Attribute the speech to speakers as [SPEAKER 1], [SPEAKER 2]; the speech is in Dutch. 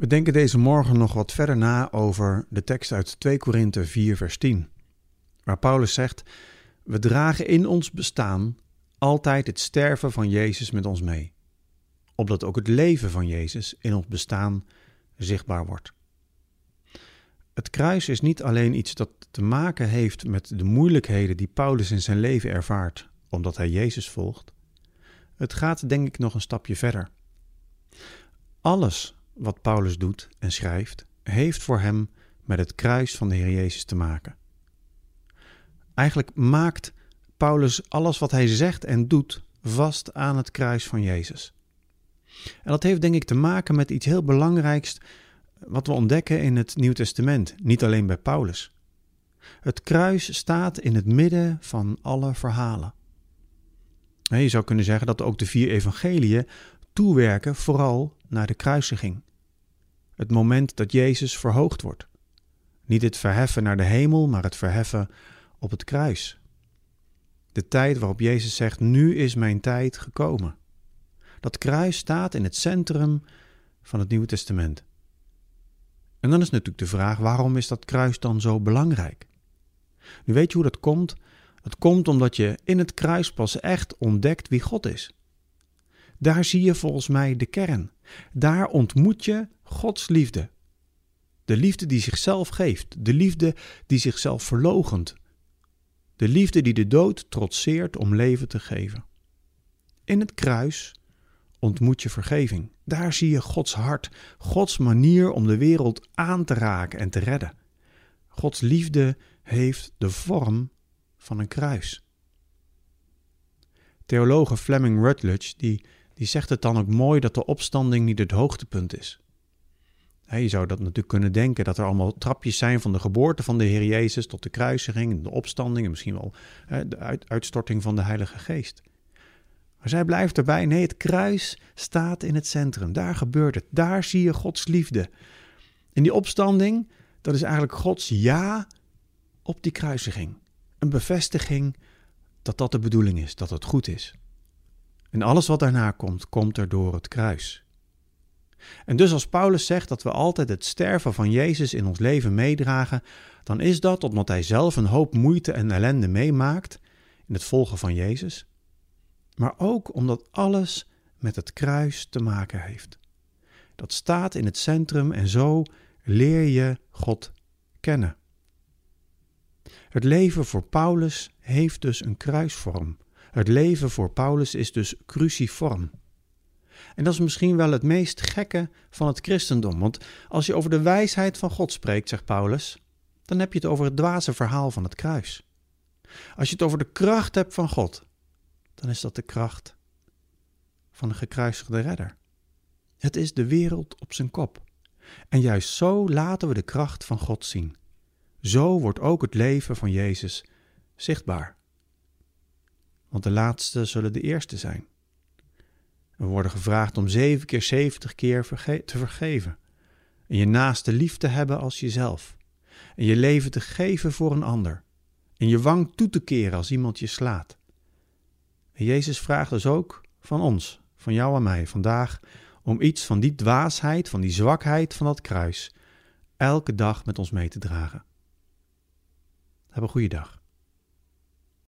[SPEAKER 1] We denken deze morgen nog wat verder na over de tekst uit 2 Korinthe 4, vers 10, waar Paulus zegt: We dragen in ons bestaan altijd het sterven van Jezus met ons mee, opdat ook het leven van Jezus in ons bestaan zichtbaar wordt. Het kruis is niet alleen iets dat te maken heeft met de moeilijkheden die Paulus in zijn leven ervaart, omdat hij Jezus volgt. Het gaat denk ik nog een stapje verder. Alles wat Paulus doet en schrijft, heeft voor hem met het kruis van de Heer Jezus te maken. Eigenlijk maakt Paulus alles wat hij zegt en doet vast aan het kruis van Jezus. En dat heeft denk ik te maken met iets heel belangrijks wat we ontdekken in het Nieuw Testament, niet alleen bij Paulus. Het kruis staat in het midden van alle verhalen. Je zou kunnen zeggen dat ook de vier evangeliën toewerken vooral naar de kruisiging. Het moment dat Jezus verhoogd wordt. Niet het verheffen naar de hemel, maar het verheffen op het kruis. De tijd waarop Jezus zegt: Nu is mijn tijd gekomen. Dat kruis staat in het centrum van het Nieuwe Testament. En dan is natuurlijk de vraag: waarom is dat kruis dan zo belangrijk? Nu weet je hoe dat komt? Het komt omdat je in het kruis pas echt ontdekt wie God is. Daar zie je volgens mij de kern. Daar ontmoet je Gods liefde. De liefde die zichzelf geeft, de liefde die zichzelf verlogent, de liefde die de dood trotseert om leven te geven. In het kruis ontmoet je vergeving. Daar zie je Gods hart, Gods manier om de wereld aan te raken en te redden. Gods liefde heeft de vorm van een kruis. Theologe Fleming Rutledge die, die zegt het dan ook mooi dat de opstanding niet het hoogtepunt is. Je zou dat natuurlijk kunnen denken dat er allemaal trapjes zijn van de geboorte van de Heer Jezus tot de kruisiging, de opstanding en misschien wel de uitstorting van de Heilige Geest. Maar zij blijft erbij, nee, het kruis staat in het centrum. Daar gebeurt het. Daar zie je Gods liefde. En die opstanding, dat is eigenlijk Gods ja op die kruisiging. Een bevestiging dat dat de bedoeling is, dat het goed is. En alles wat daarna komt, komt er door het kruis. En dus als Paulus zegt dat we altijd het sterven van Jezus in ons leven meedragen, dan is dat omdat hij zelf een hoop moeite en ellende meemaakt in het volgen van Jezus, maar ook omdat alles met het kruis te maken heeft. Dat staat in het centrum en zo leer je God kennen. Het leven voor Paulus heeft dus een kruisvorm. Het leven voor Paulus is dus cruciform. En dat is misschien wel het meest gekke van het christendom, want als je over de wijsheid van God spreekt, zegt Paulus, dan heb je het over het dwaze verhaal van het kruis. Als je het over de kracht hebt van God, dan is dat de kracht van een gekruisigde redder. Het is de wereld op zijn kop. En juist zo laten we de kracht van God zien. Zo wordt ook het leven van Jezus zichtbaar. Want de laatste zullen de eerste zijn. We worden gevraagd om zeven keer zeventig keer te vergeven. En je naaste lief te hebben als jezelf. En je leven te geven voor een ander. En je wang toe te keren als iemand je slaat. En Jezus vraagt dus ook van ons, van jou en mij vandaag, om iets van die dwaasheid, van die zwakheid van dat kruis, elke dag met ons mee te dragen. Heb een goede dag.